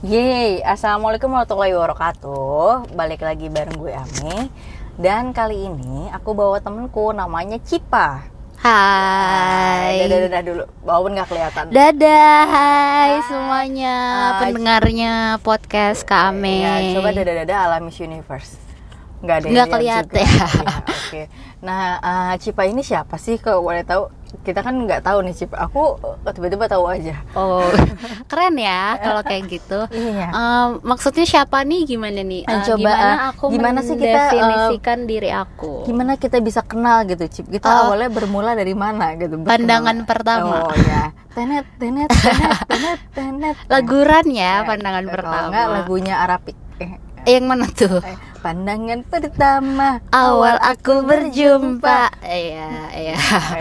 Yeay, Assalamualaikum warahmatullahi wabarakatuh. Balik lagi bareng gue Ame Dan kali ini aku bawa temenku namanya Cipa. Hai. Dadah, dadah dulu, walaupun gak kelihatan. Dadah, hai semuanya. Hai. pendengarnya podcast Kame. Ya, coba dadah-dadah ala Miss Universe. Nggak ada lihat kelihatan. ya. Iya, Oke, nah eh, Cipa ini siapa sih kalau boleh tahu? Kita kan nggak tahu nih Cipa. Aku tiba-tiba tahu aja. Oh, keren ya kalau kayak gitu. Iya. Em, maksudnya siapa nih? Gimana nih? Eh, coba, gimana aku gimana sih kita, eh, mendefinisikan diri aku? Gimana kita bisa kenal gitu, Cip? Kita Oh. awalnya bermula dari mana gitu? Pandangan berkenal? pertama. Oh ya. Tenet, tenet, tenet, tenet, tenet. Laguran Eh, ya pandangan pertama. enggak lagunya Arabik. Eh, Yang mana tuh? eh, pandangan pertama Awal aku berjumpa. Iya, iya.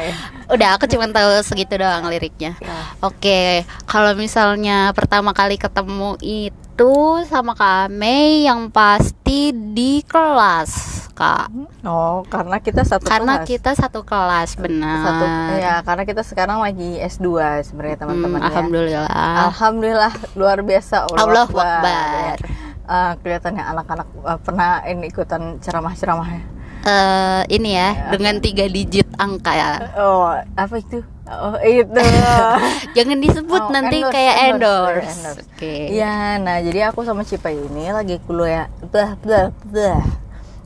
Udah aku cuma tahu segitu doang liriknya. ya. Oke, kalau misalnya pertama kali ketemu itu sama Kak Mei yang pasti di kelas, Kak. Oh, karena kita satu Karena kelas. kita satu kelas, benar. satu ya karena kita sekarang lagi S2 sebenarnya Hmm, teman-teman ya. alhamdulillah. Alhamdulillah luar biasa Allahu Akbar. Akbar. Ya. Eh, kelihatannya anak-anak eh, pernah ini ikutan ceramah-ceramahnya. Eh, ini ya, dengan tiga digit angka ya. Oh, apa itu? Oh, itu. Jangan disebut Oh, nanti endorse, kayak endorse, endorse. endorse. Oke. Iya, nah jadi aku sama Cipa ini lagi kuliah, blah, blah, blah.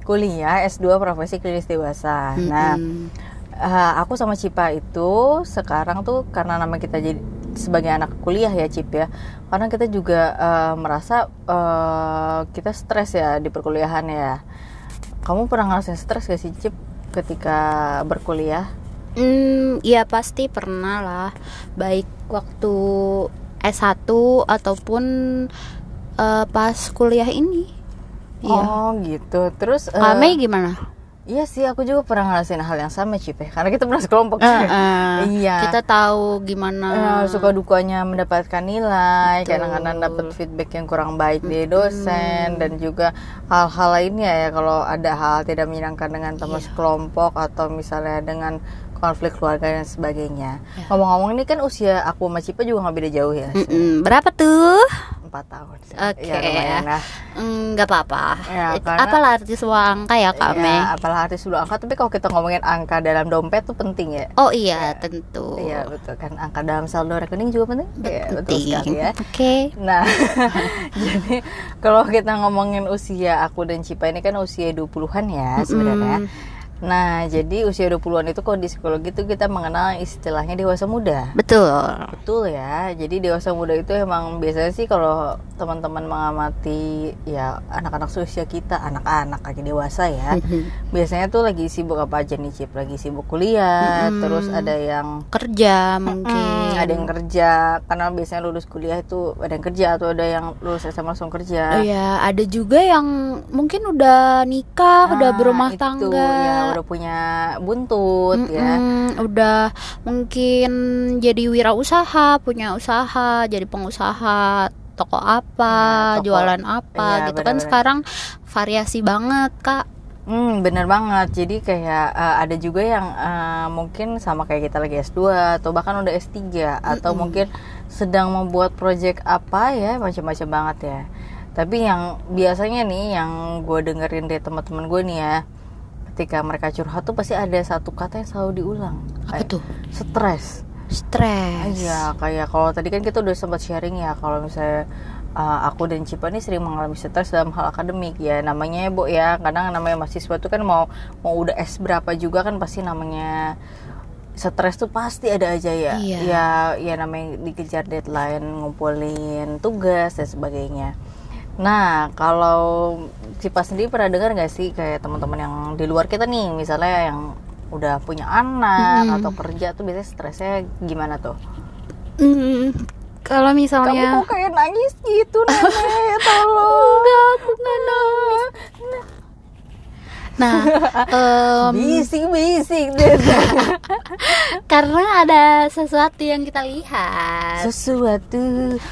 kuliah S2 profesi klinis dewasa. Nah, Mm-mm. eh, aku sama Cipa itu sekarang tuh karena nama kita jadi sebagai anak kuliah ya Cip ya, karena kita juga eh, merasa eh, kita stres ya di perkuliahan ya. Kamu pernah ngerasain stres gak sih Cip ketika berkuliah? Hmm, ya pasti pernah lah. Baik waktu S1 ataupun eh, pas kuliah ini. Iya. Oh gitu. Terus Kak Mei gimana? Iya sih, aku juga pernah ngerasain hal yang sama Cip ya, karena kita pernah sekelompok. Eh, eh, Iya. Kita tahu gimana. Eh, suka dukanya mendapatkan nilai, kadang-kadang dapat feedback yang kurang baik dari dosen dan juga hal-hal lainnya ya kalau ada hal tidak menyenangkan dengan teman Iya. sekelompok atau misalnya dengan konflik keluarga dan sebagainya. Iya. Ngomong-ngomong ini kan usia aku sama Cipa juga nggak beda jauh ya, Mm-mm, Berapa tuh? Empat tahun. sih. Oke. Ya, lumayan lah. Mm, apa-apa. Ya, karena- Apalah arti sebuah angka ya Kak Mei? Ya, apalah arti dulu angka, tapi kalau kita ngomongin angka dalam dompet tuh penting ya. Oh iya, tentu. Iya betul kan angka dalam saldo rekening juga penting. Iya betul Penting. sekali ya. Oke. Nah, jadi kalau kita ngomongin usia aku dan Cipa ini kan usia 20-an ya sebenarnya. Nah, jadi usia 20-an itu kalau di psikologi itu kita mengenal istilahnya dewasa muda. Betul. Betul ya. Jadi dewasa muda itu emang biasanya sih kalau teman-teman mengamati ya anak-anak seusia kita, anak-anak lagi dewasa ya. Biasanya tuh lagi sibuk apa aja nih Cip? Lagi sibuk kuliah, Mm-mm. terus ada yang Kerja mungkin. Hmm, ada yang kerja karena biasanya lulus kuliah itu ada yang kerja atau ada yang lulus SMA langsung kerja. Iya, ada juga yang mungkin udah nikah, udah Nah, berumah itu, tangga. ya udah punya buntut ya. Mm-mm, udah mungkin jadi wirausaha, punya usaha, jadi pengusaha toko apa, Ya, toko. jualan apa Iya, gitu kan benar-benar. sekarang variasi banget, Kak. Hmm, bener banget. Jadi kayak eh, ada juga yang eh, mungkin sama kayak kita lagi S2 atau bahkan udah S3 atau mungkin sedang membuat project apa ya, macam-macam banget ya. Tapi yang biasanya nih yang gue dengerin dari teman-teman gue nih ya, ketika mereka curhat tuh pasti ada satu kata yang selalu diulang. Apa Kayak tuh? Stres. Stres. Iya, kayak kalau tadi kan kita udah sempat sharing ya kalau misalnya uh, aku dan Cipa nih sering mengalami stres dalam hal akademik ya. Namanya ya, Bu ya, kadang namanya mahasiswa tuh kan mau mau udah S berapa juga kan pasti namanya stres tuh pasti ada aja ya. Iya. Ya, ya namanya dikejar deadline, ngumpulin tugas dan sebagainya. Nah, kalau Cipa sendiri pernah dengar nggak sih kayak teman-teman yang di luar kita nih, misalnya yang udah punya anak Mm-mm. atau kerja tuh biasanya stresnya gimana tuh? Mm, kalau Kamu misalnya kok kayak nangis gitu nenek, tolong. Enggak, aku nggak nangis. Nah, em, bising bising deh. karena ada sesuatu yang kita lihat. sesuatu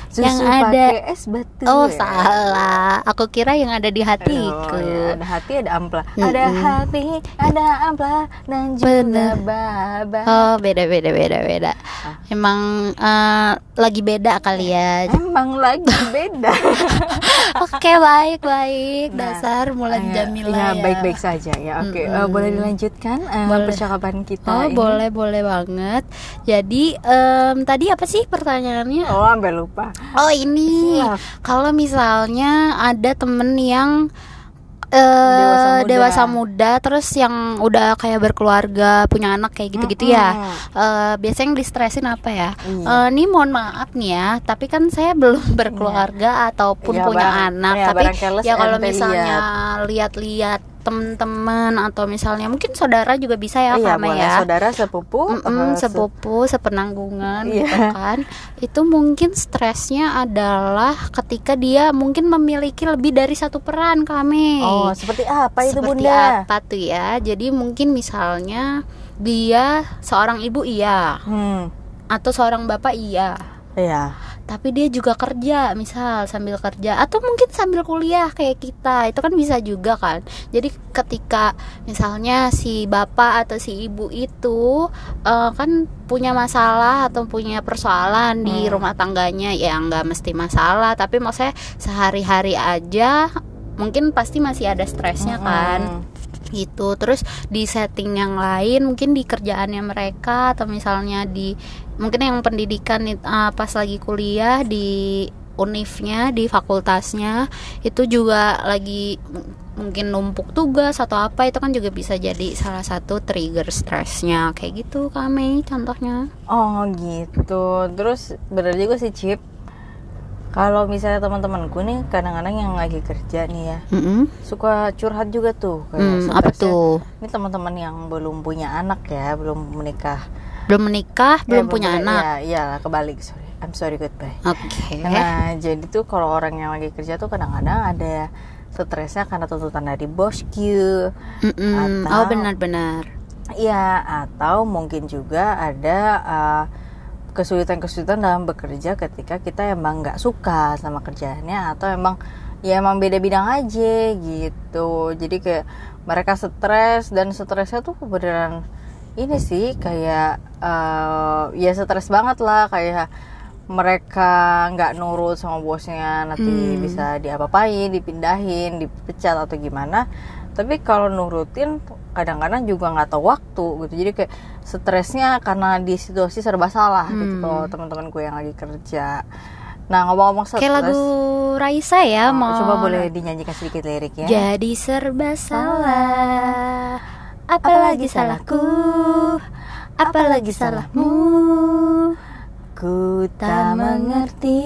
susu Yang ada- es batu Oh ya. salah, aku kira yang ada di hatiku. ya, ada hati ada ampla Mm-mm. ada hati ada ampla dan juga Bener. baba Oh beda beda beda beda. Emang eh, lagi beda kali ya. emang lagi beda Oke baik baik. Nah, Dasar Mulan Ya, Jamila ya, ya. baik-baik saja ya oke eh, boleh dilanjutkan eh, Boleh. percakapan kita Oh ini? boleh boleh banget. Jadi em, tadi apa sih pertanyaannya? oh sampai lupa Oh ini Iya. kalau misalnya ada temen yang eh, Dewasa muda. dewasa muda terus yang udah kayak berkeluarga punya anak kayak gitu-gitu ya Mm-mm. Eh, biasanya yang distresin apa ya. Eh, ini mohon maaf nih ya tapi kan saya belum berkeluarga ataupun Iya, punya barang- anak iya, tapi barang keles ya kalau misalnya lihat-lihat temen-temen atau misalnya mungkin saudara juga bisa ya iya Kame ya. Saudara sepupu Mm-mm, eh, se- sepupu sepenanggungan Iya. gitu kan. Itu mungkin stresnya adalah ketika dia mungkin memiliki lebih dari satu peran kami. Oh seperti apa itu seperti bunda? apa tuh ya? Jadi mungkin misalnya dia seorang ibu iya. Hmm. Atau seorang bapak iya iya. Tapi dia juga kerja misal sambil kerja. Atau mungkin sambil kuliah kayak kita. Itu kan bisa juga kan. Jadi ketika misalnya si bapak atau si ibu itu eh, kan punya masalah atau punya persoalan di Hmm. rumah tangganya ya nggak mesti masalah. Tapi maksudnya sehari-hari aja mungkin pasti masih ada stresnya kan. Mm-mm. gitu. Terus di setting yang lain mungkin di kerjaannya mereka atau misalnya di mungkin yang pendidikan ah, pas lagi kuliah di unifnya di fakultasnya itu juga lagi mungkin numpuk tugas atau apa itu kan juga bisa jadi salah satu trigger stresnya kayak gitu kami contohnya Oh gitu. Terus bener juga sih Cip. Kalau misalnya teman-temanku nih kadang-kadang yang lagi kerja nih ya Mm-mm. suka curhat juga tuh kayak Hmm, apa tuh Ini teman-teman yang belum punya anak ya, belum menikah. Belum menikah Eh, belum punya punya- anak Iya, iyalah kebalik. Sorry. I'm sorry goodbye. oke Nah, jadi tuh kalau orang yang lagi kerja tuh kadang-kadang ada stresnya karena tuntutan dari bosku. Mm-mm. atau- oh benar-benar Iya, atau mungkin juga ada uh, kesulitan-kesulitan dalam bekerja ketika kita emang nggak suka sama kerjaannya atau emang ya emang beda bidang aja gitu. Jadi kayak mereka stres dan stresnya tuh beneran ini sih kayak uh, ya stres banget lah kayak mereka nggak nurut sama bosnya nanti Hmm. bisa diapa-apain, dipindahin, dipecat atau gimana. Tapi kalau nurutin kadang-kadang juga nggak tahu waktu gitu. Jadi kayak stresnya karena di situasi serba salah gitu Hmm. kalau teman-teman gue yang lagi kerja. Nah ngomong-ngomong stres, kayak lagu Raisa ya oh, mau coba boleh dinyanyikan sedikit liriknya. Jadi serba salah Apalagi salahku Apalagi salahmu Ku tak mengerti.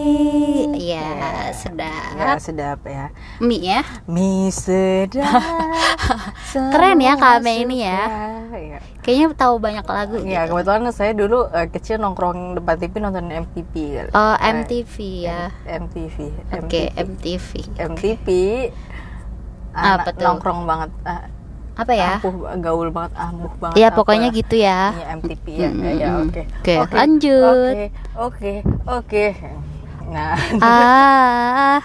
Iya sedap Ya sedap ya. Mie ya Mi sedap. Keren ya Kame ini ya. Iya. Kayaknya tahu banyak lagu Ya gitu. kebetulan saya dulu eh, kecil nongkrong depan TV nonton MTV. Oh Eh, MTV ya MTV. Oke MTV. MTV MTV. Apa Anak tuh? nongkrong banget. ah, Apa ya ampuh, gaul banget, ampuh banget. Ya apa. pokoknya gitu ya Iya, ya. Mm, ya, ya, mm, oke. Oke, lanjut. Oke, oke, oke. Nah, Ah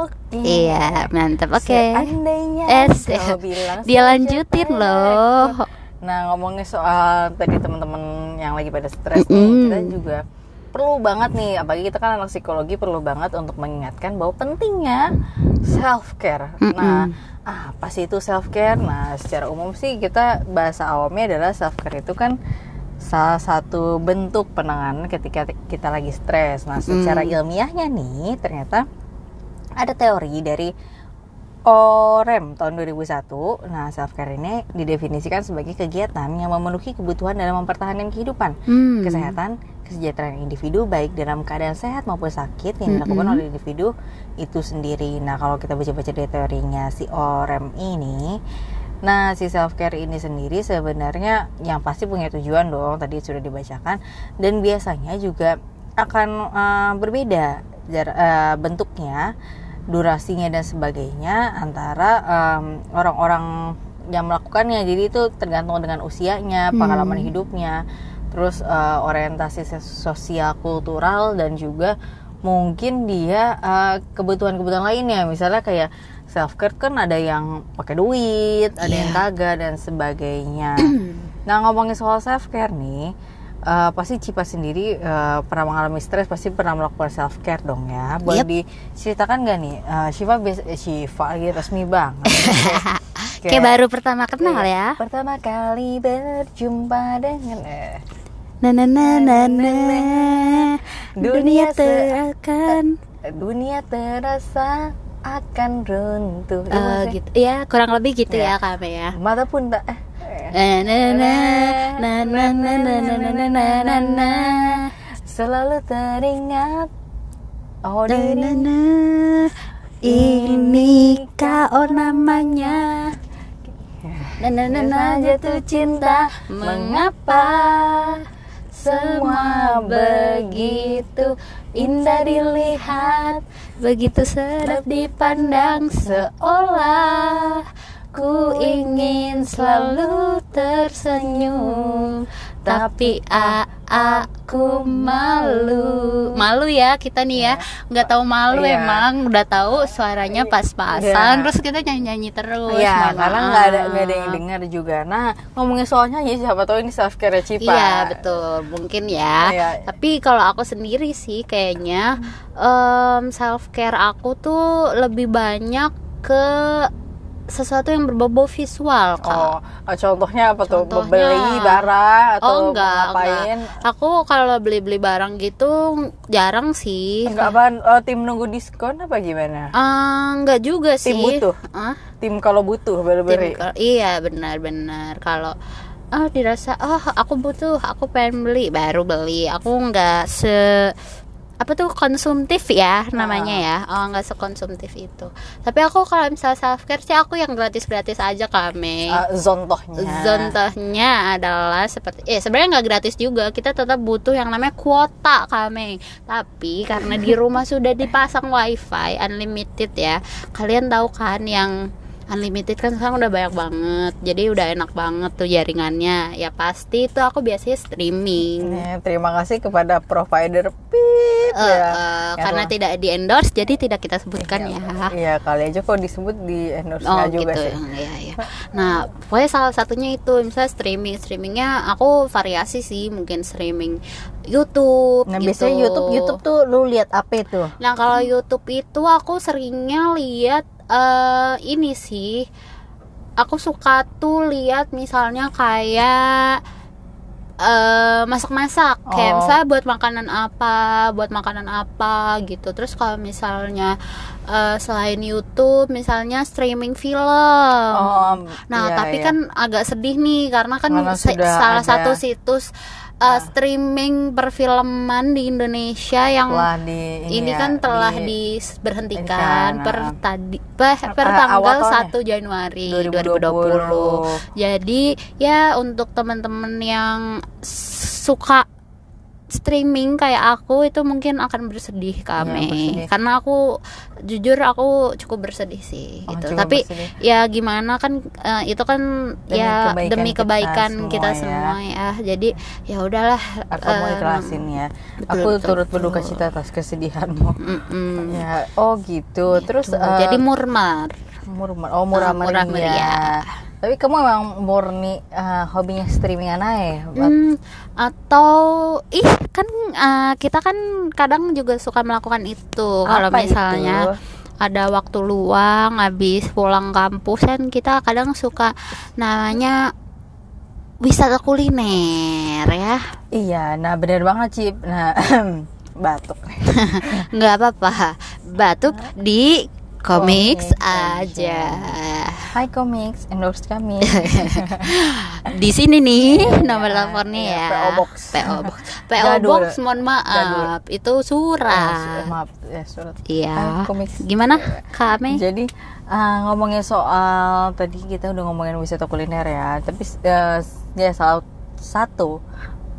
oke. Iya mantap oke Seandainya Eh, kau se- bilang Dia lanjutin loh Nah ngomongin soal tadi teman-teman yang lagi pada stres nih, Mm-mm. kita juga perlu banget nih, apalagi kita kan anak psikologi perlu banget untuk mengingatkan bahwa pentingnya self care. Nah, apa sih itu self care? Nah, secara umum sih kita bahasa awamnya adalah self care itu kan salah satu bentuk penanganan ketika kita lagi stres. Nah, secara ilmiahnya nih ternyata ada teori dari OREM tahun 2001. Nah, self care ini didefinisikan sebagai kegiatan yang memenuhi kebutuhan dalam mempertahankan kehidupan, Hmm. kesehatan, kesejahteraan individu baik dalam keadaan sehat maupun sakit yang dilakukan Mm-mm. oleh individu itu sendiri. Nah, kalau kita baca-baca dari teorinya si OREM ini, nah si self care ini sendiri sebenarnya yang pasti punya tujuan dong. Tadi sudah dibacakan dan biasanya juga akan eh, berbeda jar- eh, bentuknya durasinya dan sebagainya antara em, orang-orang yang melakukannya. Jadi itu tergantung dengan usianya pengalaman hidupnya terus eh, orientasi sosial kultural dan juga mungkin dia eh, kebutuhan-kebutuhan lainnya. Misalnya kayak self care kan ada yang pakai duit ada yang Iya. kagak dan sebagainya. Nah ngomongin soal self care nih eh, pasti Cipa sendiri eh, pernah mengalami stres pasti pernah melakukan self care dong ya boleh Yep. diceritakan gak nih eh, Shiva biasa eh, Shiva lagi resmi banget Kayak baru pertama kenal ya. pertama kali berjumpa dengan eh, Na na na na na. Dunia terkan. dunia terasa akan runtuh maksudnya, gitu. Ya, kurang lebih gitu Ya. ya kami ya. mata pun tak eh, Selalu teringat Oh diri Ini kau namanya Nana nana jatuh cinta Mengapa Semua begitu Indah dilihat Begitu sedap dipandang Seolah Ku ingin selalu tersenyum Tapi a aku malu Malu ya kita nih ya nggak tahu malu Iya. emang Udah tahu suaranya pas-pasan Iya. Terus kita nyanyi-nyanyi terus ya mohon karena nggak ada nggak ada yang dengar juga nah ngomongin soalnya ya siapa tahu ini self care Cipa Iya betul mungkin ya. Iya. Tapi kalau aku sendiri sih kayaknya self care aku tuh lebih banyak ke sesuatu yang berbau visual kak. oh eh, contohnya apa tuh Contohnya- beli barang atau oh enggak, ngapain enggak. Aku kalau beli-beli barang gitu jarang sih. enggak apaan Oh, tim nunggu diskon apa gimana Eh, enggak juga sih. Tim butuh? Hah? tim kalau butuh baru Tim beli kalau- iya benar-benar kalau ah dirasa oh aku butuh aku pengen beli baru beli aku nggak se apa tuh konsumtif ya namanya ya? Oh nggak sekonsumtif itu. Tapi aku kalau misalnya self care sih aku yang gratis gratis aja kami Eh, zontohnya. Contohnya adalah seperti eh sebenarnya nggak gratis juga. Kita tetap butuh yang namanya kuota kami tapi karena di rumah sudah dipasang wifi unlimited ya kalian tahu kan yang unlimited kan sekarang udah banyak banget jadi udah enak banget tuh jaringannya ya pasti itu aku biasanya streaming Nih, terima kasih kepada provider pip Eh, ya. Yang karena tidak di endorse jadi tidak kita sebutkan ya Iya kali aja kok disebut di endorse Oh juga gitu, sih. ya, ya. Nah, pokoknya salah satunya itu misalnya streaming, streamingnya aku variasi sih, mungkin streaming YouTube. Nah gitu. biasanya YouTube YouTube tuh lu lihat apa itu? Nah kalau YouTube itu aku seringnya lihat eh ini sih, aku suka tuh lihat misalnya kayak eh masak-masak kayak Oh. misalnya buat makanan apa buat makanan apa gitu terus kalau misalnya eh, selain YouTube misalnya streaming film Oh, Nah, iya, tapi iya. kan agak sedih nih karena kan Karena se- salah ada- satu situs uh, streaming perfilman di Indonesia yang Wah, di ini, ya, kan telah di diberhentikan Hentikan, per tadi per, per Ah, tanggal awal tahun 1 Januari 2020. 2020. Jadi ya untuk teman-teman yang suka streaming kayak aku itu mungkin akan bersedih kami bersedih. karena aku jujur aku cukup bersedih sih Oh, gitu tapi bersedih. ya gimana kan eh, itu kan Demi ya kebaikan demi kita kebaikan semua kita ya. semua ya jadi ya udahlah Aku mau ikhlasin ya. betul, Aku betul, turut berduka cita atas kesedihanmu. mm-mm. Ya, oh gitu. Terus Tuh, eh, jadi murmar murmur, oh murah Ah, murah meriah. meriah. Tapi kamu emang murni eh, hobinya streamingan aja. Hmm, atau ih kan eh, kita kan kadang juga suka melakukan itu kalau misalnya itu? ada waktu luang habis pulang kampus kan kita kadang suka namanya wisata kuliner ya Iya, nah bener banget Cip. Nah, batuk. nggak apa-apa batuk di Comics aja Hai Comics, endorse kami. di sini nih nomor teleponnya iya, ya PO Box. PO Box PO Jadul. Box mohon maaf itu Ah, surat maaf, ya surat. Iya. Hai, Comics. Gimana, Kak Ame? Jadi uh, ngomongin soal tadi kita udah ngomongin wisata kuliner ya, tapi uh, ya salah satu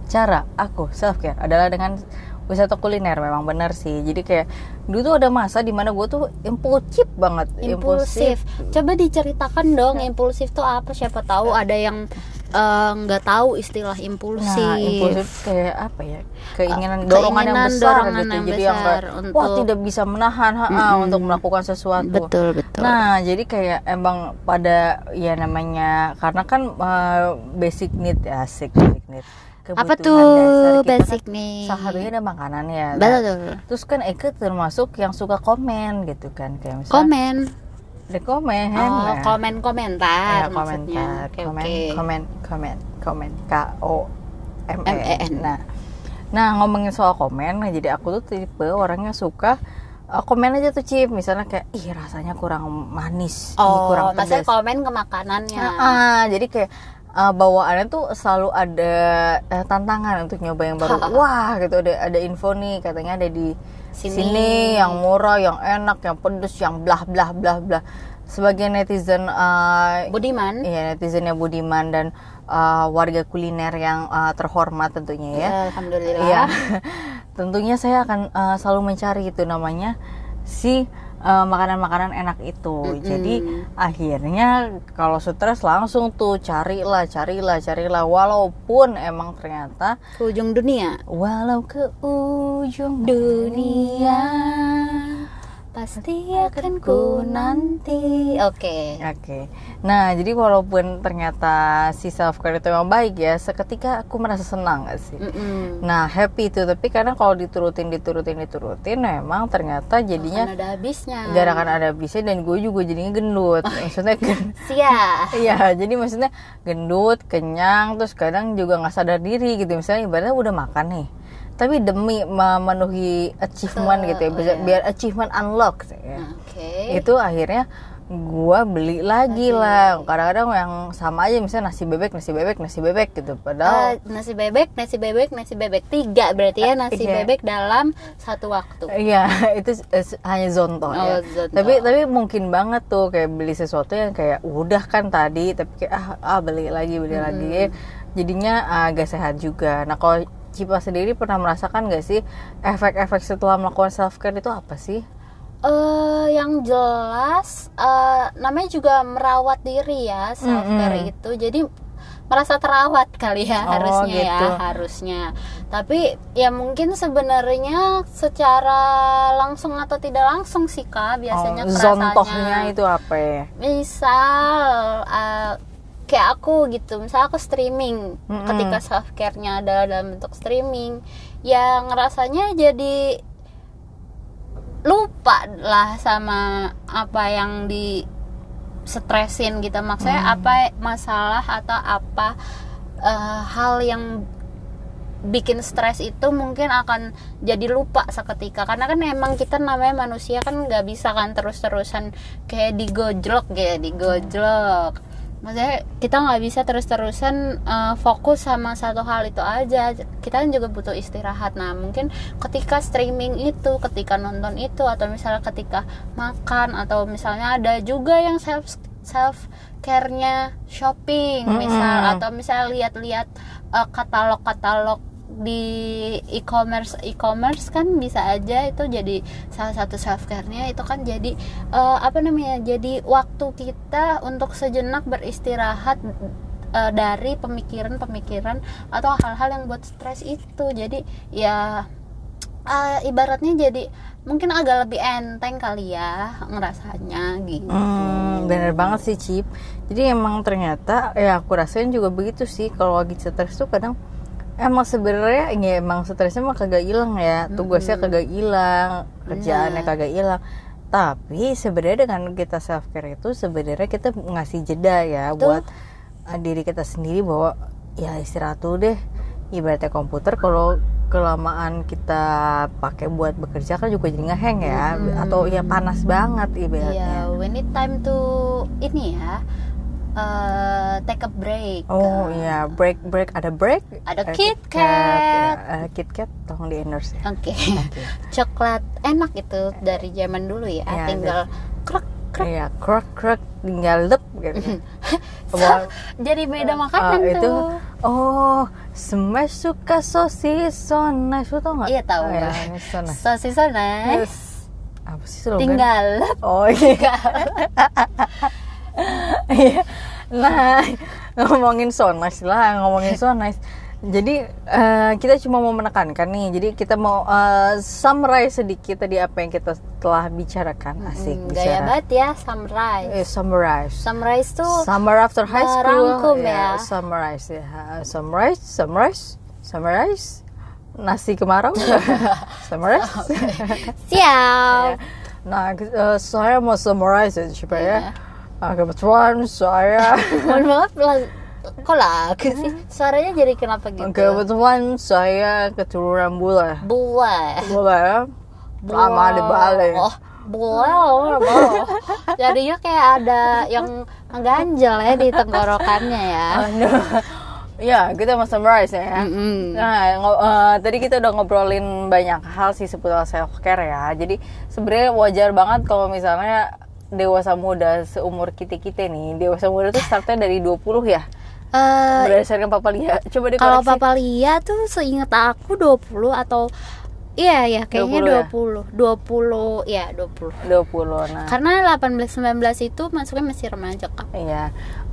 cara aku self care adalah dengan wisata kuliner memang benar sih jadi kayak dulu tuh ada masa di mana gue tuh impulsif banget impulsif coba diceritakan dong impulsif tuh apa siapa tahu ada yang eh, nggak tahu istilah impulsif. Nah, impulsif kayak apa ya? Keinginan Uh, dorongan yang keinginan, besar dorongan gitu. yang jadi yang besar kayak, untuk- wah tidak bisa menahan ha, ah, untuk melakukan sesuatu. Betul betul. Nah, jadi kayak emang pada ya namanya karena kan eh, basic need ya, asik basic need. Apa tuh dasar kita basic kan nih? Salah satunya ada makanan ya. Betul. terus kan Eke termasuk yang suka komen gitu kan kayak misalnya Komen. ada komen Oh, nah. komen komentar Ya, maksudnya. komentar, Oke, komen, oke. komen, komen, komen, K O M E. N. Nah, nah ngomongin soal komen, nah jadi aku tuh tipe orang yang suka uh, komen aja tuh Cip, misalnya kayak ih rasanya kurang manis, ih, Oh, kurang maksudnya pedas. komen ke makanannya. Nah, ah, jadi kayak uh, bawaannya tuh selalu ada uh, tantangan untuk nyoba yang baru. Wah, gitu ada ada info nih katanya ada di Sini. sini, yang murah, yang enak, yang pedes, yang blah blah blah blah. Sebagai netizen uh, Budiman. Iya netizennya Budiman dan uh, warga kuliner yang uh, terhormat tentunya ya. Alhamdulillah. Iya. tentunya saya akan uh, selalu mencari itu namanya si uh, makanan-makanan enak itu. Jadi akhirnya kalau stres langsung tuh carilah, carilah, carilah walaupun emang ternyata Ke ujung dunia. walau ke ujung Dunia pasti akan ku nanti. Oke. Oke. Nah, jadi walaupun ternyata si self care itu memang baik ya, seketika aku merasa senang gak sih? Mm-mm. Nah, happy itu, tapi karena kalau diturutin, diturutin, diturutin, memang ternyata jadinya Akan ada habisnya. gak akan ada habisnya dan gue juga jadinya gendut. Maksudnya gen- Sia. Iya, jadi maksudnya gendut, kenyang, terus kadang juga nggak sadar diri gitu. Misalnya ibaratnya udah makan nih, tapi demi memenuhi achievement Se- gitu ya, biar, iya. biar achievement unlock. Ya Oke. itu akhirnya gua beli lagi lah kadang-kadang yang sama aja misalnya nasi bebek nasi bebek nasi bebek gitu Eh, padahal nasi bebek, nasi bebek, nasi bebek tiga berarti ya nasi Iya. bebek dalam satu waktu. iya itu eh, hanya zonto ya Oh, zonto. tapi tapi mungkin banget tuh kayak beli sesuatu yang kayak udah kan tadi tapi kayak ah, ah beli lagi beli Hmm. lagi jadinya agak sehat juga nah kalau Cipa sendiri pernah merasakan gak sih efek-efek setelah melakukan self care itu apa sih? eh yang jelas eh, namanya juga merawat diri ya self care Mm-mm. itu jadi merasa terawat kali ya Oh, harusnya ya gitu. harusnya tapi ya mungkin sebenarnya secara langsung atau tidak langsung sih kak biasanya Oh, zontohnya itu apa ya? misal eh, kayak aku gitu misal aku streaming Mm-mm. ketika self care-nya adalah dalam bentuk streaming ya ngerasanya jadi lupa lah sama apa yang di stresin gitu maksudnya Hmm. apa masalah atau apa eh, hal yang bikin stres itu mungkin akan jadi lupa seketika karena kan emang kita namanya manusia kan nggak bisa kan terus-terusan kayak digojlok kayak digojlok maksudnya kita nggak bisa terus-terusan eh, fokus sama satu hal itu aja kita kan juga butuh istirahat nah mungkin ketika streaming itu ketika nonton itu atau misalnya ketika makan atau misalnya ada juga yang self self care-nya shopping misal Mm-mm. atau misalnya lihat-lihat eh, katalog-katalog di e-commerce e-commerce kan bisa aja itu jadi salah satu self care-nya itu kan jadi eh, apa namanya jadi waktu kita untuk sejenak beristirahat eh, dari pemikiran-pemikiran atau hal-hal yang buat stres itu. Jadi ya eh, ibaratnya jadi mungkin agak lebih enteng kali ya ngerasanya gitu. Hmm, bener banget sih Cip. Jadi emang ternyata ya aku rasain juga begitu sih Kalau lagi stres tuh kadang Emang sebenarnya ya emang stresnya mah kagak hilang ya. Tugasnya kagak hilang Kerjaannya Bener. kagak hilang. Tapi sebenarnya dengan kita self care itu sebenarnya kita ngasih jeda ya Betul. buat uh, diri kita sendiri bahwa ya istirahat dulu deh. Ibaratnya komputer kalau kelamaan kita pakai buat bekerja kan juga jadi ngeheng ya. Atau ya panas banget ibaratnya. Iya, when it time to ini ya, eh, take a break. Oh iya, break break ada break. Ada Eh, Kit. Kat. Eh, Kit Kat tolong di endorse ya. Oke, coklat enak itu dari zaman dulu ya, Iya, tinggal krek krek. Iya, krek krek tinggal lep gitu. Wah, Jadi beda makanan ah, itu tuh. oh Smash suka sosis so nice Lu tau gak? Iya tahu. oh, ya, so. Sosis so nice. Apa sih slogan? Tinggal Oh iya Iya. Nah, ngomongin so nice lah, ngomongin so nice. Jadi eh, kita cuma mau menekankan nih. Jadi kita mau eh, summarize sedikit tadi apa yang kita telah bicarakan. Asik Hmm, gaya bicara. banget ya summarize. Eh, summarize. Summarize tuh Summer after high school. merangkum ya. Summarize ya. Summarize, summarize, summarize. Nasi kemarau. summarize. siap. Nah, eh, saya mau summarize ya, supaya Iya. Ah, kebetulan saya Mohon maaf lah. Kok lagu sih? Suaranya jadi kenapa gitu? kebetulan saya keturunan bule. Buah. Bule ya. Lama di Bali. Oh, buah. buah. Jadinya kayak ada yang mengganjal ya di tenggorokannya ya. Ya, kita mau summarize ya. Mm-mm. Nah, eh, tadi kita udah ngobrolin banyak hal sih seputar self care ya. Jadi sebenarnya wajar banget kalau misalnya dewasa muda seumur kita kita nih, dewasa muda tuh startnya dari 20 ya. Eh, Berdasarkan Papa Lia. Coba deh kalau. Papa Lia tuh seingat aku 20 atau Iya ya, kayaknya 20 20. 20, ya 20. 20. Nah. Karena 18 19 itu masuknya masih remaja kan. Iya,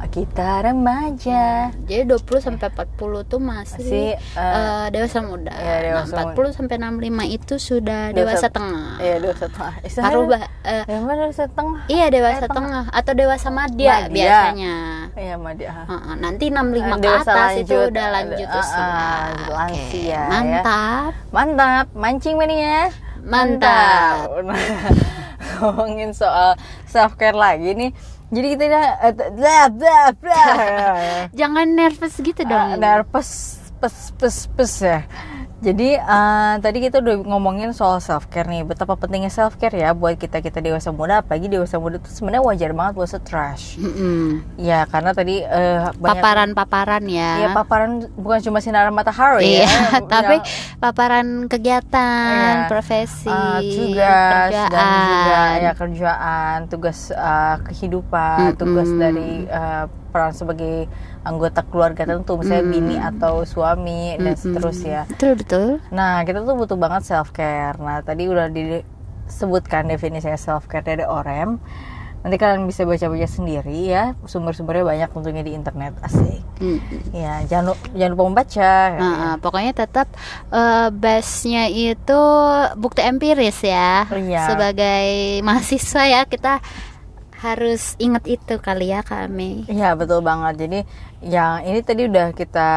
kita remaja. Jadi 20 sampai 40 tuh masih Masih, eh, dewasa muda. iya, dewasa nah, 40 sampai 65 itu sudah dewasa, tengah. Iya, dewasa tengah. Eh, Baru bah- Ya, mana dewasa tengah? iya dewasa Eh, tengah atau dewasa madya, Madya. biasanya. Iya, Madia. Heeh, nanti 65 Eh, ke dewasa atas itu lanjut. udah lanjut Ah, usia. Oke, lansia, ya. Mantap. Mantap, mancing mania. Mantap. Nah, ngomongin soal self care lagi nih. Jadi kita udah blah, blah, blah. Jangan nervous gitu dong. nervous pes pes pes ya. Jadi eh, tadi kita udah ngomongin soal self care nih, betapa pentingnya self care ya buat kita kita dewasa muda, apalagi dewasa muda tuh sebenarnya wajar banget buat stres. Mm-mm. Ya karena tadi banyak Paparan-paparan ya. Iya paparan bukan cuma sinar matahari Iya, ya, tapi yang, paparan kegiatan, Iya. profesi, uh, tugas kerjaan. dan juga ya kerjaan, tugas uh, kehidupan, tugas Mm-mm. dari uh, peran sebagai anggota keluarga tentu, misalnya bini atau suami dan seterusnya. Betul betul. Nah, kita tuh butuh banget self care. Nah, tadi udah disebutkan definisinya self care dari Orem. Nanti kalian bisa baca-baca sendiri ya. Sumber-sumbernya banyak tentunya di internet. Asik. Mm. Ya, jangan jangan lupa membaca. Nah, uh, pokoknya tetap eh, base-nya itu bukti empiris ya. Iya. Sebagai mahasiswa ya kita harus ingat itu kali ya kami. Iya betul banget. Jadi yang ini tadi udah kita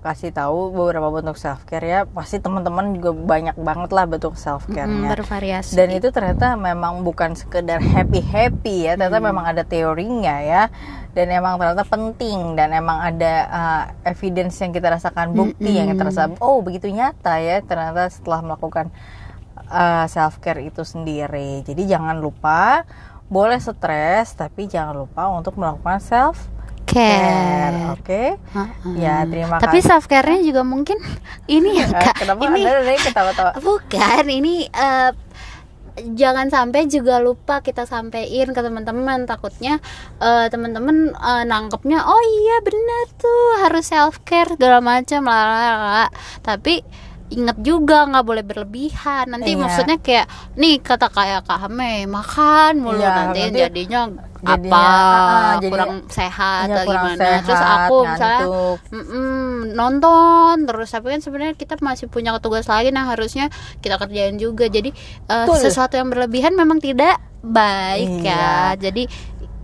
kasih tahu beberapa bentuk self care ya. Pasti teman-teman juga banyak banget lah bentuk self Mm, care-nya. bervariasi. Dan itu ternyata memang bukan sekedar happy happy ya. Ternyata memang ada teorinya ya. Dan emang ternyata penting dan emang ada uh, evidence yang kita rasakan bukti yang kita rasa oh begitu nyata ya. Ternyata setelah melakukan self care itu sendiri. Jadi jangan lupa boleh stres tapi jangan lupa untuk melakukan self care. care. Oke. Heeh. Ya, terima Tapi kasih. self care-nya juga mungkin ini ya Eh, Kak. Kenapa ini Anda ketawa-tawa? bukan ini eh, jangan sampai juga lupa kita sampein ke teman-teman takutnya eh, teman-teman eh, nangkepnya oh iya bener tuh harus self care segala macam lah tapi inget juga nggak boleh berlebihan nanti Iya. maksudnya kayak nih kata kayak kak Hame makan mulu Iya, nanti, nanti jadinya, jadinya, apa ah, jadi- kurang sehat Iya, atau kurang gimana terus sehat, aku misalnya ngantuk. Mm-mm, nonton terus tapi kan sebenarnya kita masih punya tugas lain yang harusnya kita kerjain juga jadi Betul. sesuatu yang berlebihan memang tidak baik Iya. ya jadi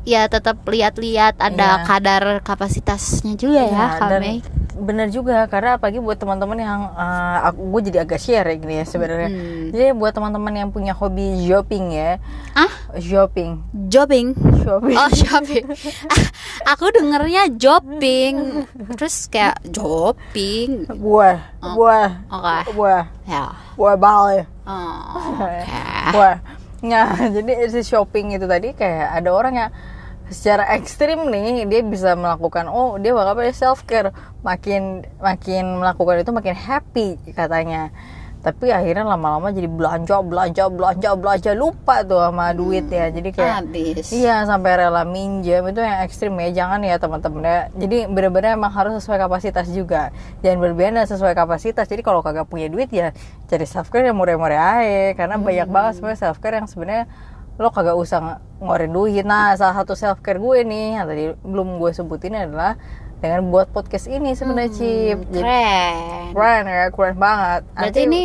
ya tetap lihat-lihat ada Iya. kadar kapasitasnya juga ya Iya, dan kami bener juga karena apalagi buat teman-teman yang uh, aku gue jadi agak sharing nih ya sebenarnya. Hmm. Jadi buat teman-teman yang punya hobi shopping ya, ah shopping, jobbing shopping. Oh shopping. Ah, Aku dengernya jobbing Terus kayak jobbing Buah, buah, Oke. Buah, Ya. Buah Bali. Oh, Oke. Wah, nah jadi si shopping itu tadi kayak ada orang yang secara ekstrim nih dia bisa melakukan oh dia bakal self care makin makin melakukan itu makin happy katanya tapi akhirnya lama-lama jadi belanja belanja belanja belanja lupa tuh sama duit ya jadi kayak habis Iya sampai rela minjem itu yang ekstrim ya jangan ya teman-teman ya. Jadi benar-benar emang harus sesuai kapasitas juga. Jangan berlebihan dan sesuai kapasitas. Jadi kalau kagak punya duit ya cari self care yang murah-murah aja. Karena banyak banget sebenarnya self care yang sebenarnya lo kagak usah ngeluarin duit. Nah salah satu self care gue nih yang tadi belum gue sebutin adalah dengan buat podcast ini sebenarnya Cip. Jadi keren keren ya keren banget. berarti Nanti- ini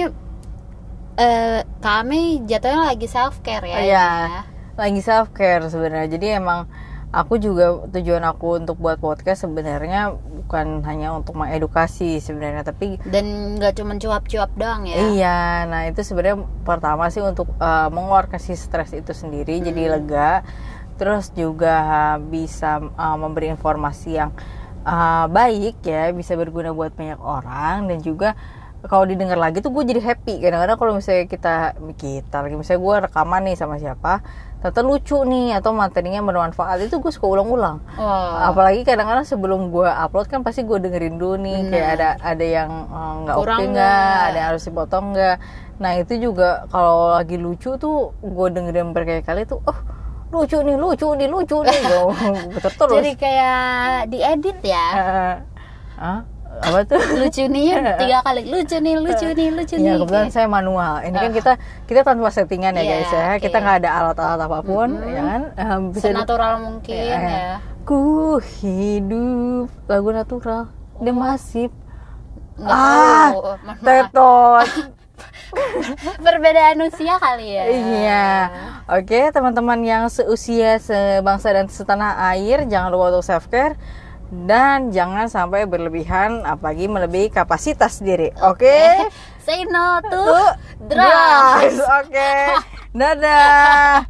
eh kami jatuhnya lagi self care ya Iya. ya? lagi self care sebenarnya jadi emang aku juga tujuan aku untuk buat podcast sebenarnya bukan hanya untuk mengedukasi sebenarnya tapi dan nggak cuma cuap-cuap doang ya? Iya nah itu sebenarnya pertama sih untuk uh, mengeluarkan si stres itu sendiri jadi lega. Terus juga bisa uh, memberi informasi yang uh, baik ya bisa berguna buat banyak orang. Dan juga kalau didengar lagi tuh gue jadi happy. Kadang-kadang kalau misalnya kita kita lagi misalnya gue rekaman nih sama siapa ternyata lucu nih atau materinya bermanfaat. Itu gue suka ulang-ulang. Oh apalagi kadang-kadang sebelum gue upload kan pasti gue dengerin dulu nih. Kayak ada ada yang eh, nggak oke Kurang nggak? ada yang harus dipotong nggak. Nah itu juga kalau lagi lucu tuh gue dengerin berkali-kali tuh oh lucu nih lucu nih lucu nih. Gue terus. Jadi kayak diedit ya? Eh, Hah? Apa tuh lucu nih tiga kali lucu nih lucu nih lucu Ya nih kebetulan saya manual. Ini kan kita kita tanpa settingan ya Iya, guys ya. Kita nggak ada alat-alat apa pun, ya kan? Eh, bisa di- senatural mungkin Ya, ya, Ku hidup lagu natural. Dia masif. nggak Ah, tahu. Tetot. perbedaan usia kali ya Iya. Oke, teman-teman yang seusia sebangsa dan setanah air, jangan lupa untuk self care dan jangan sampai berlebihan apalagi melebihi kapasitas diri. Oke? say no to Tuh, drugs Oke. Dadah.